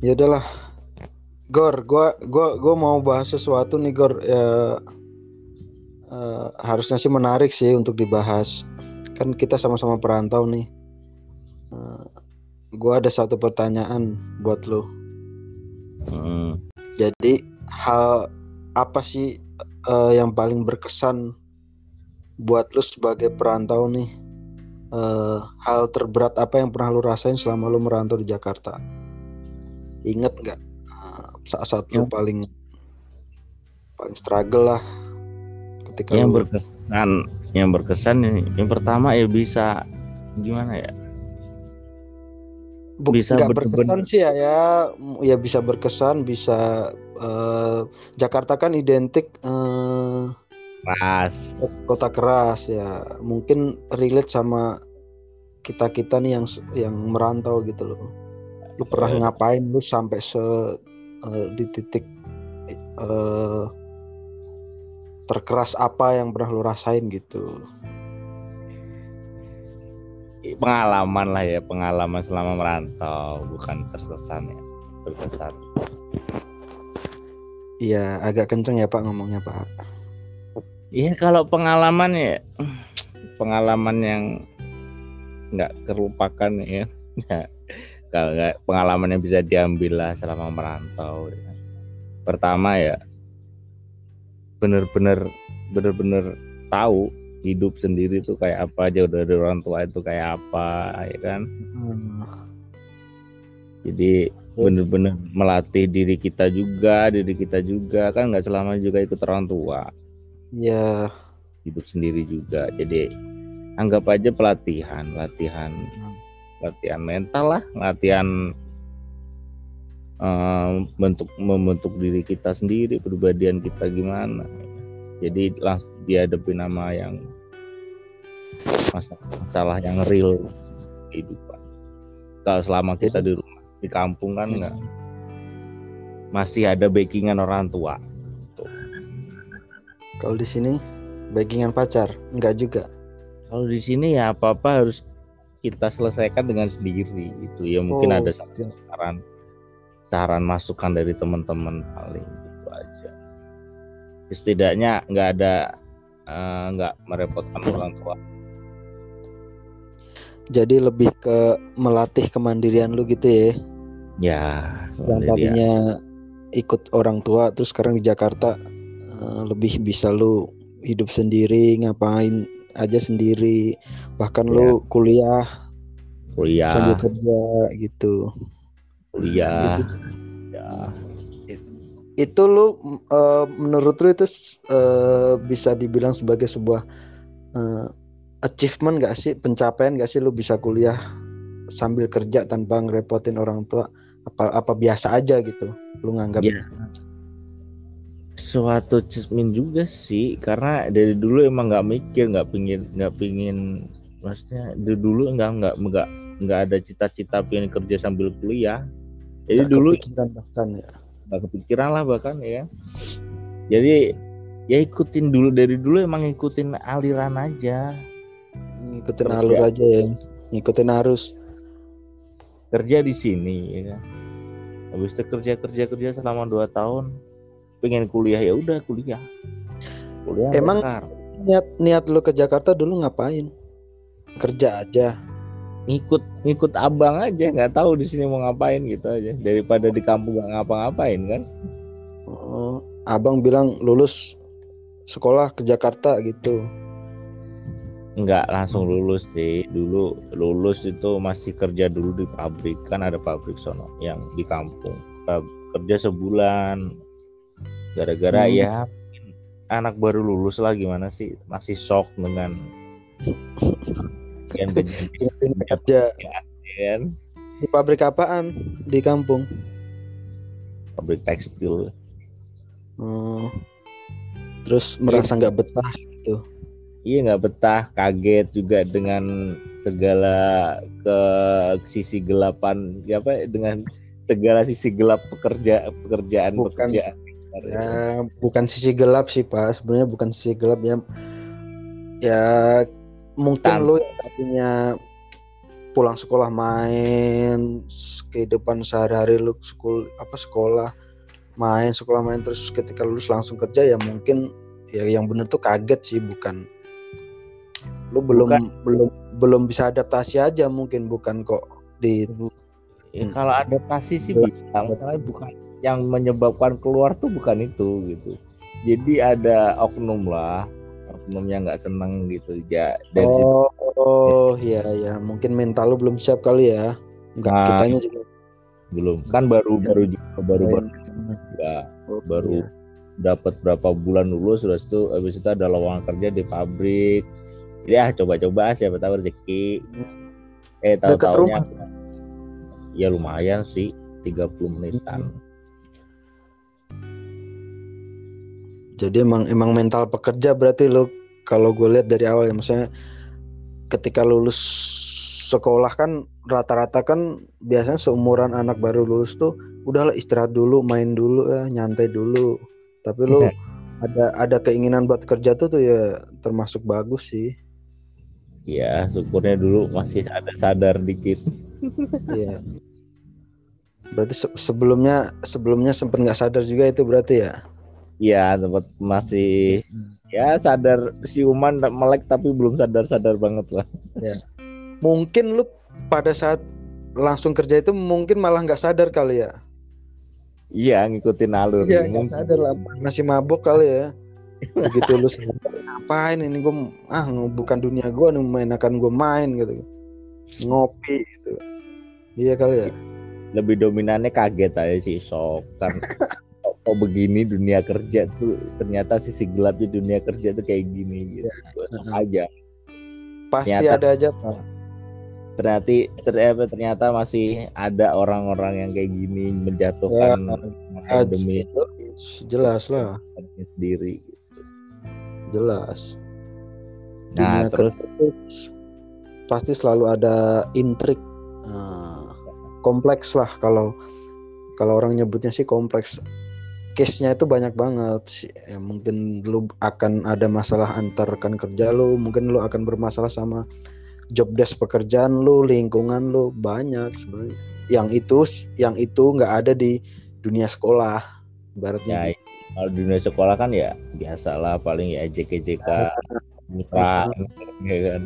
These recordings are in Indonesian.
Ya udahlah. Gor, gua gua gua mau bahas sesuatu nih Gor ya uh, harusnya sih menarik sih untuk dibahas. Kan kita sama-sama perantau nih. Uh, gua ada satu pertanyaan buat lo. Hmm. Jadi hal apa sih uh, yang paling berkesan buat lo sebagai perantau nih? Uh, hal terberat apa yang pernah lo rasain selama lo merantau di Jakarta? Ingat nggak? saat-saat lu paling paling struggle lah ketika yang lu... berkesan yang berkesan ini yang pertama ya bisa gimana ya? Bisa nggak berkesan sih ya ya. Ya bisa berkesan bisa uh, Jakarta kan identik uh, keras. kota keras ya. Mungkin relate sama kita kita nih yang yang merantau gitu loh lu pernah iya. ngapain? Lu sampai se uh, di titik uh, terkeras apa yang pernah lo rasain gitu? Pengalaman lah ya pengalaman selama merantau bukan terkesan ya terkesan. Iya agak kenceng ya pak ngomongnya pak. Iya kalau pengalaman ya pengalaman yang nggak terlupakan ya kalau pengalaman yang bisa diambil lah selama merantau ya. pertama ya bener-bener bener-bener tahu hidup sendiri tuh kayak apa jauh dari orang tua itu kayak apa ya kan. Hmm. jadi bener-bener melatih diri kita juga diri kita juga. Kan nggak selama juga ikut orang tua. Ya hidup sendiri juga. Jadi anggap aja pelatihan latihan. Hmm latihan mental lah latihan uh, bentuk membentuk diri kita sendiri kepribadian kita gimana. Jadi langsung dihadapi nama yang masalah, masalah yang real kehidupan. Kalau selama kita di rumah di kampung kan enggak masih ada backingan orang tua. Kalau di sini backingan pacar enggak juga? Kalau di sini ya apa apa harus kita selesaikan dengan sendiri itu ya mungkin oh, ada saran saran masukan dari teman-teman paling itu aja. Setidaknya nggak ada eh, nggak uh, merepotkan orang tua. Jadi lebih ke melatih kemandirian lu gitu ya? Ya yang tadinya ikut orang tua terus sekarang di Jakarta uh, lebih bisa lu hidup sendiri ngapain aja sendiri. Bahkan ya. lu iya. kuliah kuliah. sambil kerja gitu. Kuliah. Itu, ya itu lu uh, menurut lu itu uh, bisa dibilang sebagai sebuah uh, achievement gak sih? Pencapaian gak sih lu bisa kuliah sambil kerja tanpa ngerepotin orang tua? Apa apa biasa aja gitu lu nganggapnya? Ya suatu cermin juga sih karena dari dulu emang nggak mikir nggak pingin nggak pingin maksudnya dari dulu nggak nggak nggak nggak ada cita-cita pengen kerja sambil kuliah. Jadi gak dulu kepikiran bahkan ya. Nggak kepikiran lah bahkan ya. Jadi ya ikutin dulu dari dulu emang ngikutin aliran aja. Ngikutin kerja. alur aja ya ngikutin arus. Kerja di sini ya kan. Habis itu kerja kerja kerja selama dua tahun pengen kuliah ya udah kuliah. Kuliah emang besar. niat niat lu ke Jakarta dulu ngapain? Kerja aja. Ngikut ngikut abang aja nggak tahu di sini mau ngapain gitu aja. Daripada di kampung nggak ngapa-ngapain kan? Oh, abang bilang lulus sekolah ke Jakarta gitu. Nggak langsung lulus sih. Dulu lulus itu masih kerja dulu di pabrik. Kan ada pabrik sono yang di kampung. Kerja sebulan gara-gara hmm. ya anak baru lulus lah gimana sih? Masih shock dengan yang kerja kan? Di pabrik apaan? Di kampung. Pabrik tekstil. Hmm. terus merasa nggak betah gitu? Iya nggak betah. Kaget juga dengan segala ke sisi gelapan ya apa dengan segala sisi gelap pekerja pekerjaan bukan, pekerjaan ya bukan sisi gelap sih pak sebenarnya bukan sisi gelap ya ya mungkin Tan. yang punya pulang sekolah main kehidupan sehari-hari lu sekolah apa sekolah main sekolah main terus ketika lulus langsung kerja ya mungkin ya yang bener tuh kaget sih bukan lu belum Bukan. belum belum bisa adaptasi aja mungkin bukan kok di Ya, Hmm. kalau adaptasi sih Betul. bisa, masalahnya bukan yang menyebabkan keluar tuh bukan itu gitu. Jadi ada oknum lah, oknum yang nggak seneng gitu ya. Dari situ oh oh iya ya mungkin mental lu belum siap kali ya enggak Nah, kitanya juga belum kan baru baru juga baru baru Oh, baru iya. dapat berapa bulan lulus terus itu habis itu ada lowongan kerja di pabrik. Ya coba-coba siapa tahu rezeki. Eh tahu-taunya rumah. ya lumayan sih 30 menitan. Jadi emang emang mental pekerja berarti lo kalau gue lihat dari awal ya maksudnya ketika lulus sekolah kan rata-rata kan biasanya seumuran anak baru lulus tuh udahlah istirahat dulu, main dulu ya, nyantai dulu. Tapi lo Iya. ada ada keinginan buat kerja tuh tuh ya termasuk bagus sih. Ya syukurnya dulu masih ada sadar dikit. Iya. Berarti se- sebelumnya sebelumnya sempat nggak sadar juga itu berarti ya. Iya tempat masih ya sadar siuman melek tapi belum sadar-sadar banget lah. Mungkin lu pada saat langsung kerja itu mungkin malah nggak sadar kali ya. Iya ngikutin alur. Iya nggak sadar lah masih mabuk kali ya. Begitu lu sadar, ngapain ini gue ah bukan dunia gue nih mainakan gue main gitu. Ngopi gitu. Iya kali ya. Lebih dominannya kaget aja sih sok kan. kok begini dunia kerja tuh ternyata sisi gelap di dunia kerja tuh kayak gini gitu. Sok aja. Pasti Ternyata- ada aja pak. Ternyata ternyata ternyata masih ada orang-orang yang kayak gini menjatuhkan ah, demi Jelas lah, sendiri. jelas. Nah Dunia terus kerja itu pasti selalu ada intrik eh, kompleks lah kalau kalau orang nyebutnya sih kompleks case-nya itu banyak banget. Sih. Ya, mungkin lu akan ada masalah antar rekan kerja lu mungkin lu akan bermasalah sama job desk pekerjaan lu lingkungan lu banyak sebenarnya. Yang itu yang itu nggak ada di dunia sekolah ibaratnya ya kalau di dunia sekolah kan ya biasalah paling ya JK-JK bukan ya kan.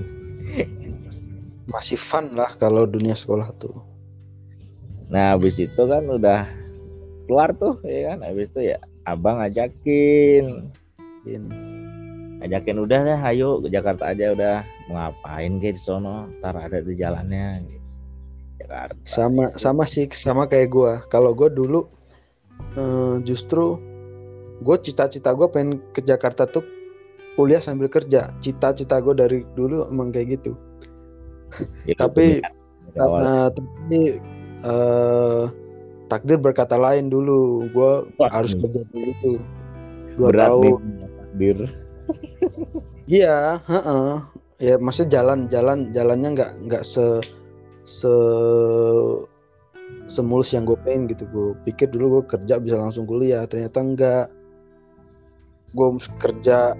Masih fun lah kalau dunia sekolah tuh. Nah habis itu kan udah keluar tuh ya kan? Habis itu ya abang ajakin In. ajakin udah deh ayo ke Jakarta aja udah. Mau ngapain kayak di sono? Ntar ada di jalannya gitu. Jakarta. Sama sama sih sama kayak gua. Kalau gua dulu eh, justru gue cita-cita gue pengen ke Jakarta tuh kuliah sambil kerja. Cita-cita gue dari dulu emang kayak gitu. Itu tapi awal. eh, tapi eh, takdir berkata lain dulu gue harus nih, kerja dulu tuh dua berat tahun takdir Iya, heeh. Ya maksudnya jalan jalan jalannya nggak nggak se se semulus yang gue pengen gitu. Gue pikir dulu gue kerja bisa langsung kuliah, ternyata enggak. Gue kerja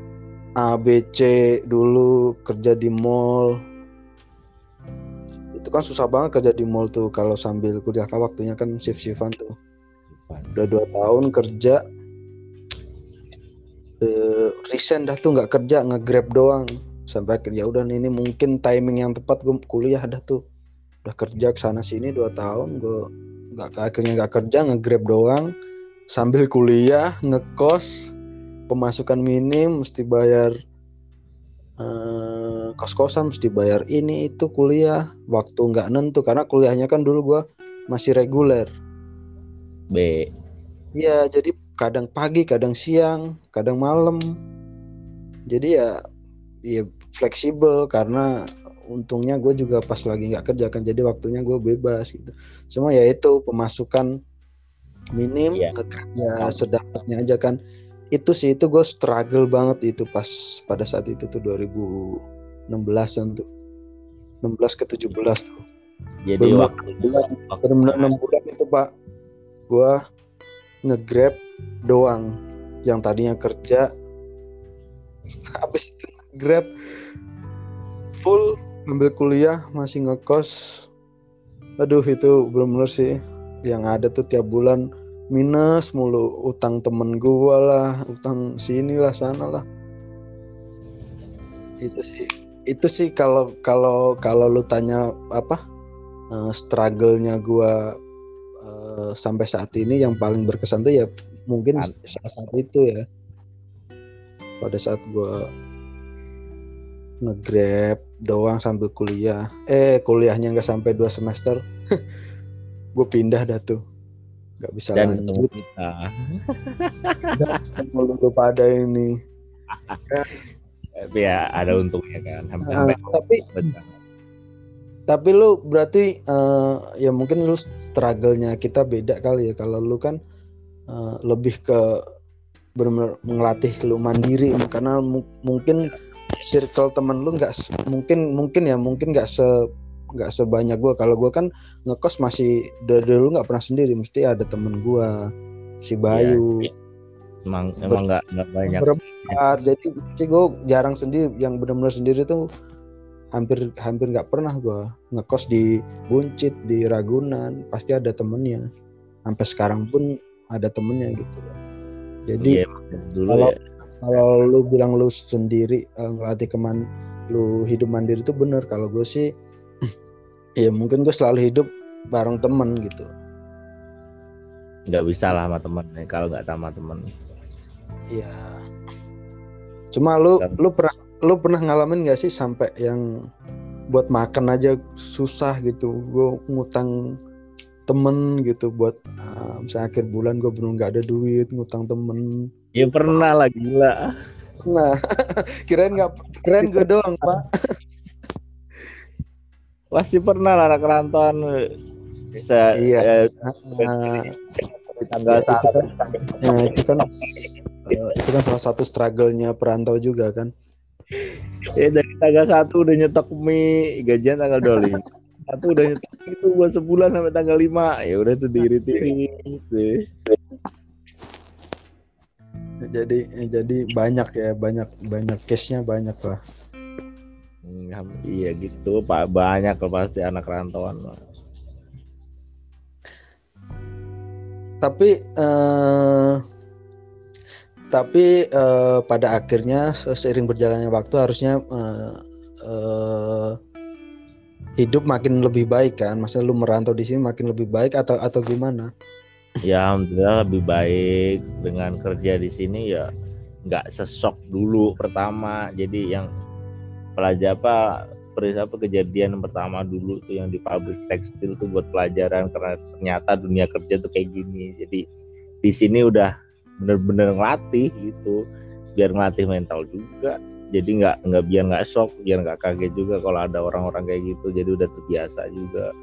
A B C dulu, kerja di mall. Itu kan susah banget kerja di mall tuh kalau sambil kuliah. Kan waktunya kan shift-shiftan tuh. Udah dua tahun kerja. Eh, resign dah tuh nggak kerja nge-grab doang. Sampai akhirnya udah nih, ini mungkin timing yang tepat gue kuliah dah tuh. Udah kerja ke sana sini dua tahun gue nggak akhirnya nggak kerja nge-grab doang. Sambil kuliah ngekos pemasukan minim mesti bayar eh, kos-kosan mesti bayar ini itu kuliah waktu nggak nentu karena kuliahnya kan dulu gue masih reguler B Iya, jadi kadang pagi, kadang siang, kadang malam. Jadi ya, ya fleksibel karena untungnya gue juga pas lagi nggak kerja kan, jadi waktunya gue bebas gitu. Cuma ya itu pemasukan minim, Iya. ngekerja sedapatnya aja kan. Itu sih itu gue struggle banget itu pas pada saat itu tuh 2016an tuh. 16 ke 17 tuh. jadi Bener. waktu Benar-benar enam bulan itu pak, gua nge-grab doang. Yang tadinya kerja, habis itu grab full ambil kuliah masih ngekos aduh itu belum bener sih yang ada tuh tiap bulan minus mulu utang temen gua lah utang sini lah sana lah itu sih itu sih kalau kalau kalau lu tanya apa uh, struggle-nya gua uh, sampai saat ini yang paling berkesan tuh ya mungkin saat saat itu ya. Pada saat gua ngegrab doang sambil kuliah. Eh kuliahnya nggak sampai dua semester. Gue pindah dah tuh. Nggak bisa dan lanjut. kita. Lu pada ini tapi ya ada untungnya kan sampai, Nah, sampai tapi tapi lu berarti eh, ya mungkin lu struggle-nya kita beda kali ya. Kalau lu kan eh, lebih ke benar ngelatih lu mandiri. Karena mu- mungkin circle temen lu nggak mungkin mungkin ya mungkin nggak se nggak sebanyak gua. Kalau gua kan ngekos masih dari dulu nggak pernah sendiri. Mesti ada temen gua si Bayu. iya. Emang emang nggak nggak banyak. Berempat. Jadi sih gue jarang sendiri. Yang benar-benar sendiri tuh hampir hampir nggak pernah gue ngekos di Buncit di Ragunan. Pasti ada temennya. Sampai sekarang pun ada temennya gitu. Loh jadi Iya, dulu kalau ya. kalau lu bilang lu sendiri eh, ngelatih keman lu hidup mandiri itu bener. Kalau gue sih ya mungkin gue selalu hidup bareng temen gitu. Nggak bisa lah sama temen nih kalau nggak sama temen Iya. Cuma lu Kan- lu pernah lu pernah ngalamin gak sih sampai yang buat makan aja susah gitu. Gue ngutang temen gitu buat uh, misalnya akhir bulan gue belum nggak ada duit ngutang temen. ya pernah lah gila Nah, kirain nggak keren gue doang pak. pasti pernah lah anak rantauan bisa Iya. eh, Nah, di tanggal Ya, itu kan- ya, itu kan uh, itu kan salah satu struggle-nya perantau juga kan. ya dari tanggal satu udah nyetok mie gajian tanggal 25 satu udah nyetok itu buat sebulan sampai tanggal 5 ya udah tuh diirit-irit gitu. Jadi jadi banyak ya banyak banyak case-nya banyak lah. Hmm, iya gitu pak banyak lah pasti anak rantauan mah. tapi eh, tapi eh, pada akhirnya se- seiring berjalannya waktu harusnya eh, eh, hidup makin lebih baik kan? Maksudnya lu merantau di sini makin lebih baik atau atau gimana? Ya alhamdulillah lebih baik. Dengan kerja di sini ya nggak sesok dulu pertama. Jadi yang pelajar apa seperti apa kejadian pertama dulu tuh yang di pabrik tekstil tuh buat pelajaran. Karena ternyata dunia kerja tuh kayak gini. Jadi di sini udah bener-bener ngelatih gitu. Biar ngelatih mental juga. Jadi nggak nggak biar nggak shock biar nggak kaget juga kalau ada orang-orang kayak gitu. Jadi udah terbiasa juga.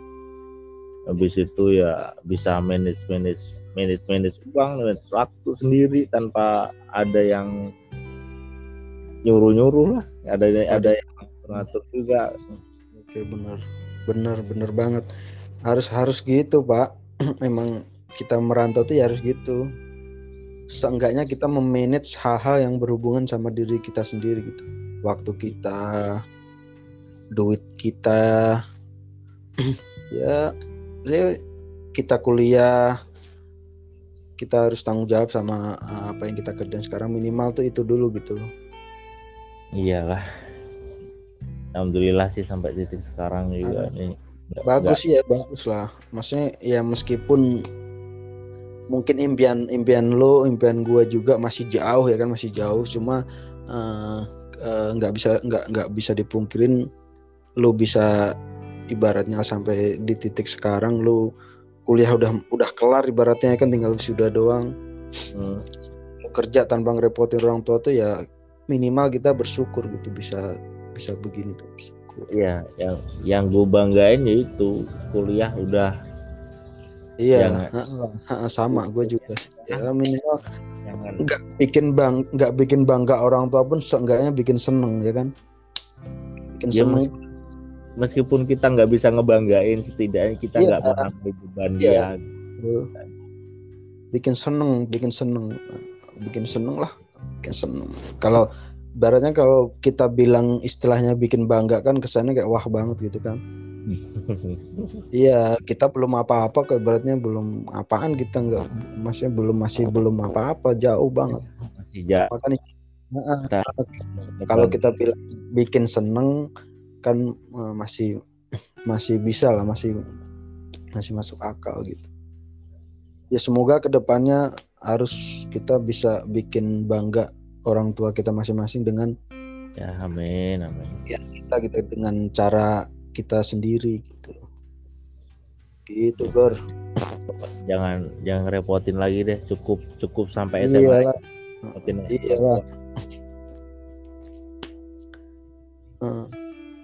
Habis itu ya bisa manage manage manage manage uang manage waktu sendiri tanpa ada yang nyuruh nyuruh lah. Ada ada yang mengatur juga. Oke bener. Bener bener banget. Harus harus gitu pak. Emang kita merantau tuh ya harus gitu seenggaknya kita memanage hal-hal yang berhubungan sama diri kita sendiri gitu. Waktu kita duit kita ya saya kita kuliah kita harus tanggung jawab sama uh, apa yang kita kerjain sekarang. Minimal tuh itu dulu gitu loh. Iyalah. Alhamdulillah sih sampai titik sekarang juga nih. Nggak- bagus sih ya bagus lah. Maksudnya ya meskipun mungkin impian impian lo impian gua juga masih jauh ya kan masih jauh. Cuma eh, eh, nggak bisa nggak nggak bisa dipungkirin lo bisa ibaratnya sampai di titik sekarang lo kuliah udah udah kelar ibaratnya kan tinggal sudah doang. Hmm, kerja tanpa ngerepotin orang tua tuh ya minimal kita bersyukur gitu bisa bisa begini tuh bersyukur. iya yang yang gue banggain ya itu kuliah udah Iya, Jangan. heeh, sama gue juga. Ya minimal nggak bikin bang nggak bikin bangga orang tua pun seenggaknya bikin seneng ya kan. Bikin Ya, seneng. mes- meskipun kita nggak bisa ngebanggain setidaknya kita Iya. nggak mengambil beban Iya. dia. Bikin seneng, bikin seneng, bikin seneng lah, bikin seneng. Kalau Baratnya kalau kita bilang istilahnya bikin bangga kan kesannya kayak wah banget gitu kan. Iya, kita belum apa-apa kayak beratnya belum apaan kita nggak masih belum masih belum apa-apa jauh banget. Masih jauh. Makanya nah, kalau kita bilang bikin seneng kan uh, masih masih bisa lah masih masih masuk akal gitu. Ya semoga ke depannya harus kita bisa bikin bangga orang tua kita masing-masing dengan ya amin amin. Ya kita gitu dengan cara kita sendiri gitu. Gitu Gor. Jangan jangan repotin lagi deh. Cukup cukup sampai SMA iyalah iyalah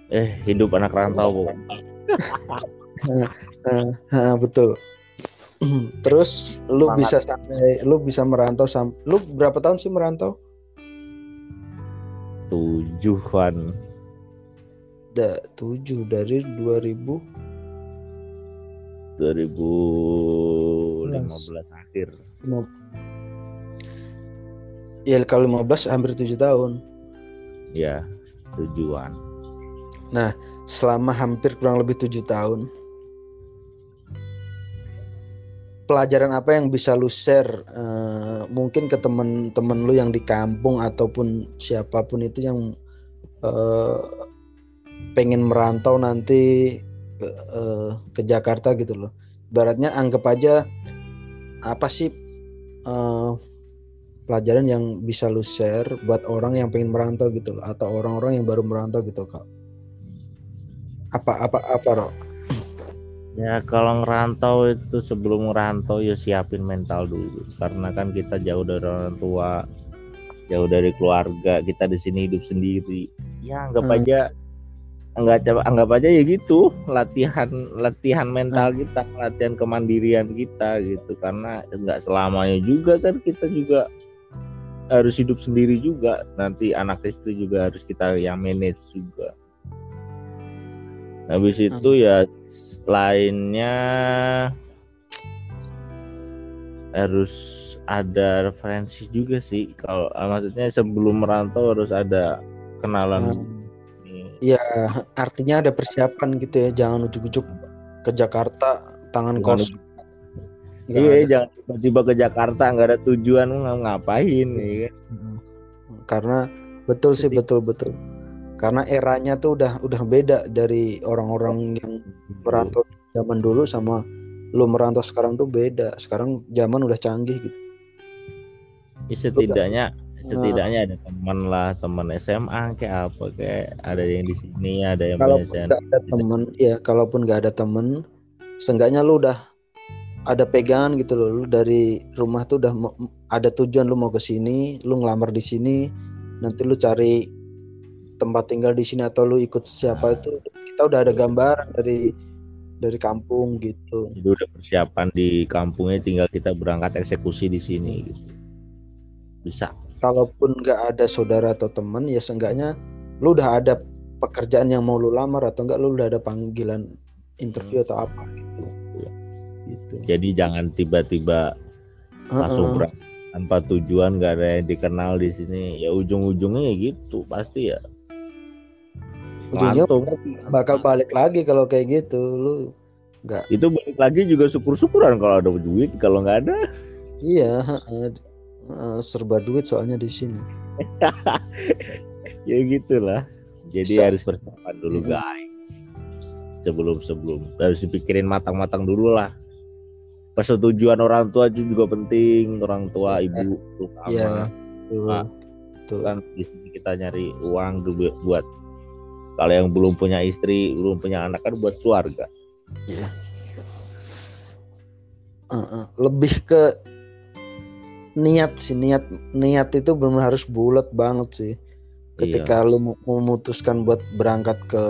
eh hidup anak rantau bu. Betul. Terus lu Semangat. bisa sampai lu bisa merantau sampai lu berapa tahun sih merantau? Tujuan da, 7 dari 2000 2015 akhir. Ya kalau 15 hampir 7 tahun. Ya, tujuan. Nah, selama hampir kurang lebih 7 tahun pelajaran apa yang bisa lu share uh, mungkin ke temen-temen lu yang di kampung ataupun siapa pun itu yang uh, pengen merantau nanti ke, uh, ke Jakarta gitu loh. Baratnya anggap aja apa sih uh, pelajaran yang bisa lu share buat orang yang pengen merantau gitu loh atau orang-orang yang baru merantau gitu kak. Apa apa apa Rok? Ya kalau ngerantau itu sebelum ngerantau ya siapin mental dulu karena kan kita jauh dari orang tua, jauh dari keluarga, kita di sini hidup sendiri. Ya anggap hmm. aja anggap anggap aja ya gitu. Latihan latihan mental kita latihan kemandirian kita gitu. Karena nggak selamanya juga kan kita juga harus hidup sendiri juga. Nanti anak istri juga harus kita yang manage juga. Habis itu ya lainnya harus ada referensi juga sih. Kalau maksudnya sebelum merantau harus ada kenalan hmm Ya artinya ada persiapan gitu ya, jangan ujuk-ujuk ke Jakarta tangan kos. Iya, jangan tiba-tiba ke Jakarta nggak ada tujuan ng ngapain ya kan. Karena betul sih betul betul. Karena eranya tuh udah udah beda dari orang-orang yang merantau zaman dulu sama lu merantau sekarang tuh beda. Sekarang zaman udah canggih gitu. Ya, setidaknya setidaknya ada teman lah teman SMA kayak apa kayak ada yang di sini ada yang kalau nggak ada teman ya kalaupun nggak ada temen seenggaknya lu udah ada pegangan gitu loh lu dari rumah tuh udah ada tujuan lu mau ke sini lu ngelamar di sini nanti lu cari tempat tinggal di sini atau lu ikut siapa nah. itu kita udah ada gambaran dari dari kampung gitu. Itu udah persiapan di kampungnya tinggal kita berangkat eksekusi di sini gitu. Bisa kalaupun nggak ada saudara atau teman ya seenggaknya lu udah ada pekerjaan yang mau lu lamar atau enggak lu udah ada panggilan interview atau apa gitu. gitu. Jadi jangan tiba-tiba uh -uh. langsung tanpa tujuan nggak ada yang dikenal di sini. Ya ujung-ujungnya ya gitu pasti ya. Ujungnya bakal balik lagi kalau kayak gitu lu nggak itu balik lagi juga syukur-syukuran kalau ada duit kalau nggak ada. Iya uh, serba duit soalnya di sini. ya gitulah. Jadi so, harus persiapan dulu iya. guys. Sebelum sebelum harus dipikirin matang-matang dulu lah. Persetujuan orang tua juga penting, orang tua ibu iya. terutama. Iya. Nah, tuh. Kan di sini kita nyari uang buat kalau yang belum punya istri, belum punya anak kan buat keluarga. Iya. Uh, uh, lebih ke niat sih niat niat itu belum harus bulat banget sih. Ketika iya. lu memutuskan buat berangkat ke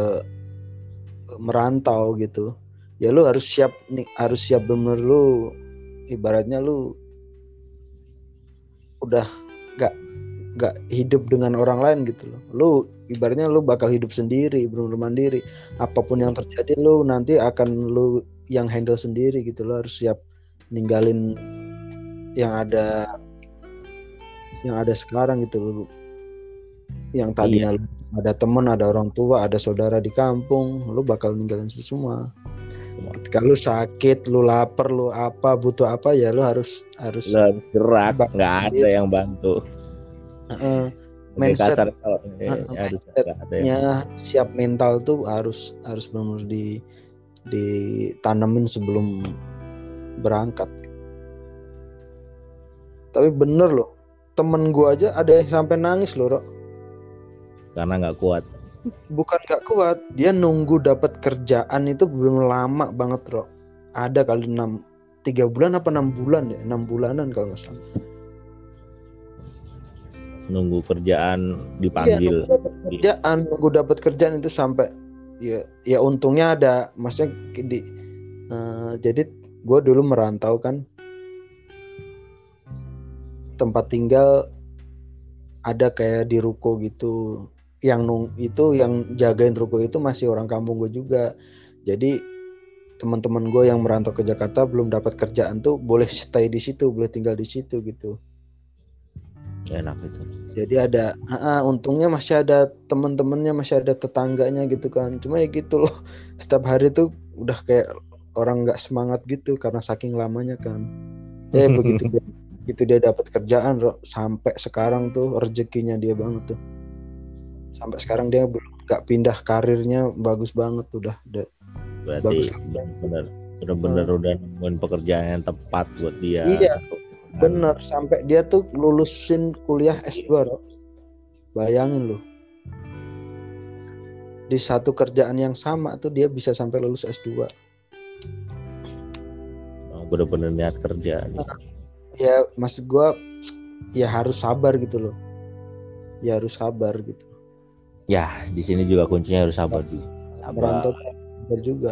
merantau gitu ya lu harus siap nih harus siap bener lu ibaratnya lu udah gak gak hidup dengan orang lain gitu loh. Lu ibaratnya lu bakal hidup sendiri benar mandiri. Apa pun yang terjadi lu nanti akan lu yang handle sendiri gitu. Lo harus siap ninggalin yang ada yang ada sekarang gitu loh. Yang tadinya lu ada temen ada orang tua ada saudara di kampung lu bakal ninggalin itu semua. Ketika lu sakit lu lapar lu apa butuh apa ya lu harus harus Lu harus gerak, nggak ada yang bantu. Lebih mindset. kasar kalau eh, Ah, harus mindset nggak ada yang nya siap mental tuh harus harus benar di ditanemin sebelum berangkat. Tapi bener loh, temen gua aja ada yang sampai nangis loh, Rok. karena nggak kuat. Bukan gak kuat, dia nunggu dapat kerjaan itu belum lama banget, Rok. Ada kali enam tiga bulan apa enam bulan ya, enam bulanan kalau nggak salah. Nunggu kerjaan Iya, dipanggil. nunggu dapet kerjaan, nunggu dapat kerjaan itu sampai ya ya untungnya ada, maksudnya di eh, jadi gue dulu merantau kan tempat tinggal ada kayak di ruko gitu. Yang nung itu yang jagain ruko itu masih orang kampung gue juga. Jadi teman-teman gue yang merantau ke Jakarta belum dapat kerjaan tuh boleh stay di situ boleh tinggal di situ gitu. Enak itu. jadi ada ah, untungnya masih ada teman-temannya masih ada tetangganya gitu kan. Cuma ya gitu loh. Setiap hari tuh udah kayak orang nggak semangat gitu karena saking lamanya kan. Eh begitu begitu dia dapat kerjaan Ro, sampai sekarang tuh rezekinya dia banget tuh sampai sekarang dia belum nggak pindah karirnya bagus banget udah udah Berarti Bagus. benar-benar benar-benar udah nemuin pekerjaan yang tepat buat dia. Iya. bener sampai dia tuh lulusin kuliah S2 Ro. bayangin loh di satu kerjaan yang sama tuh dia bisa sampai lulus S2 Oh, benar-benar niat kerja. Ya maksud gua ya harus sabar gitu loh. Ya harus sabar gitu. Ya, di sini juga kuncinya harus sabar juga. Sabar. merantau sabar juga.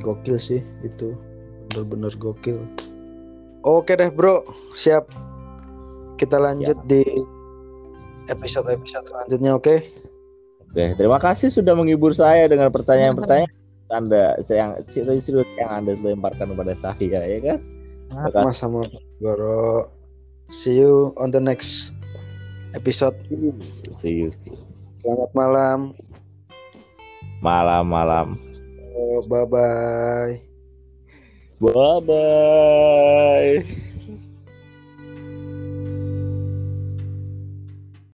Gokil sih itu. Bener-bener gokil. Oke deh bro. Siap. Kita lanjut di episode-episode selanjutnya oke? Oke, terima kasih sudah menghibur saya dengan pertanyaan-pertanyaan Anda yang serius yang Anda lemparkan kepada saya ya kan. sama sama bro see you on the next episode See you. see you. selamat malam Malam-malam. bye bye Bye bye.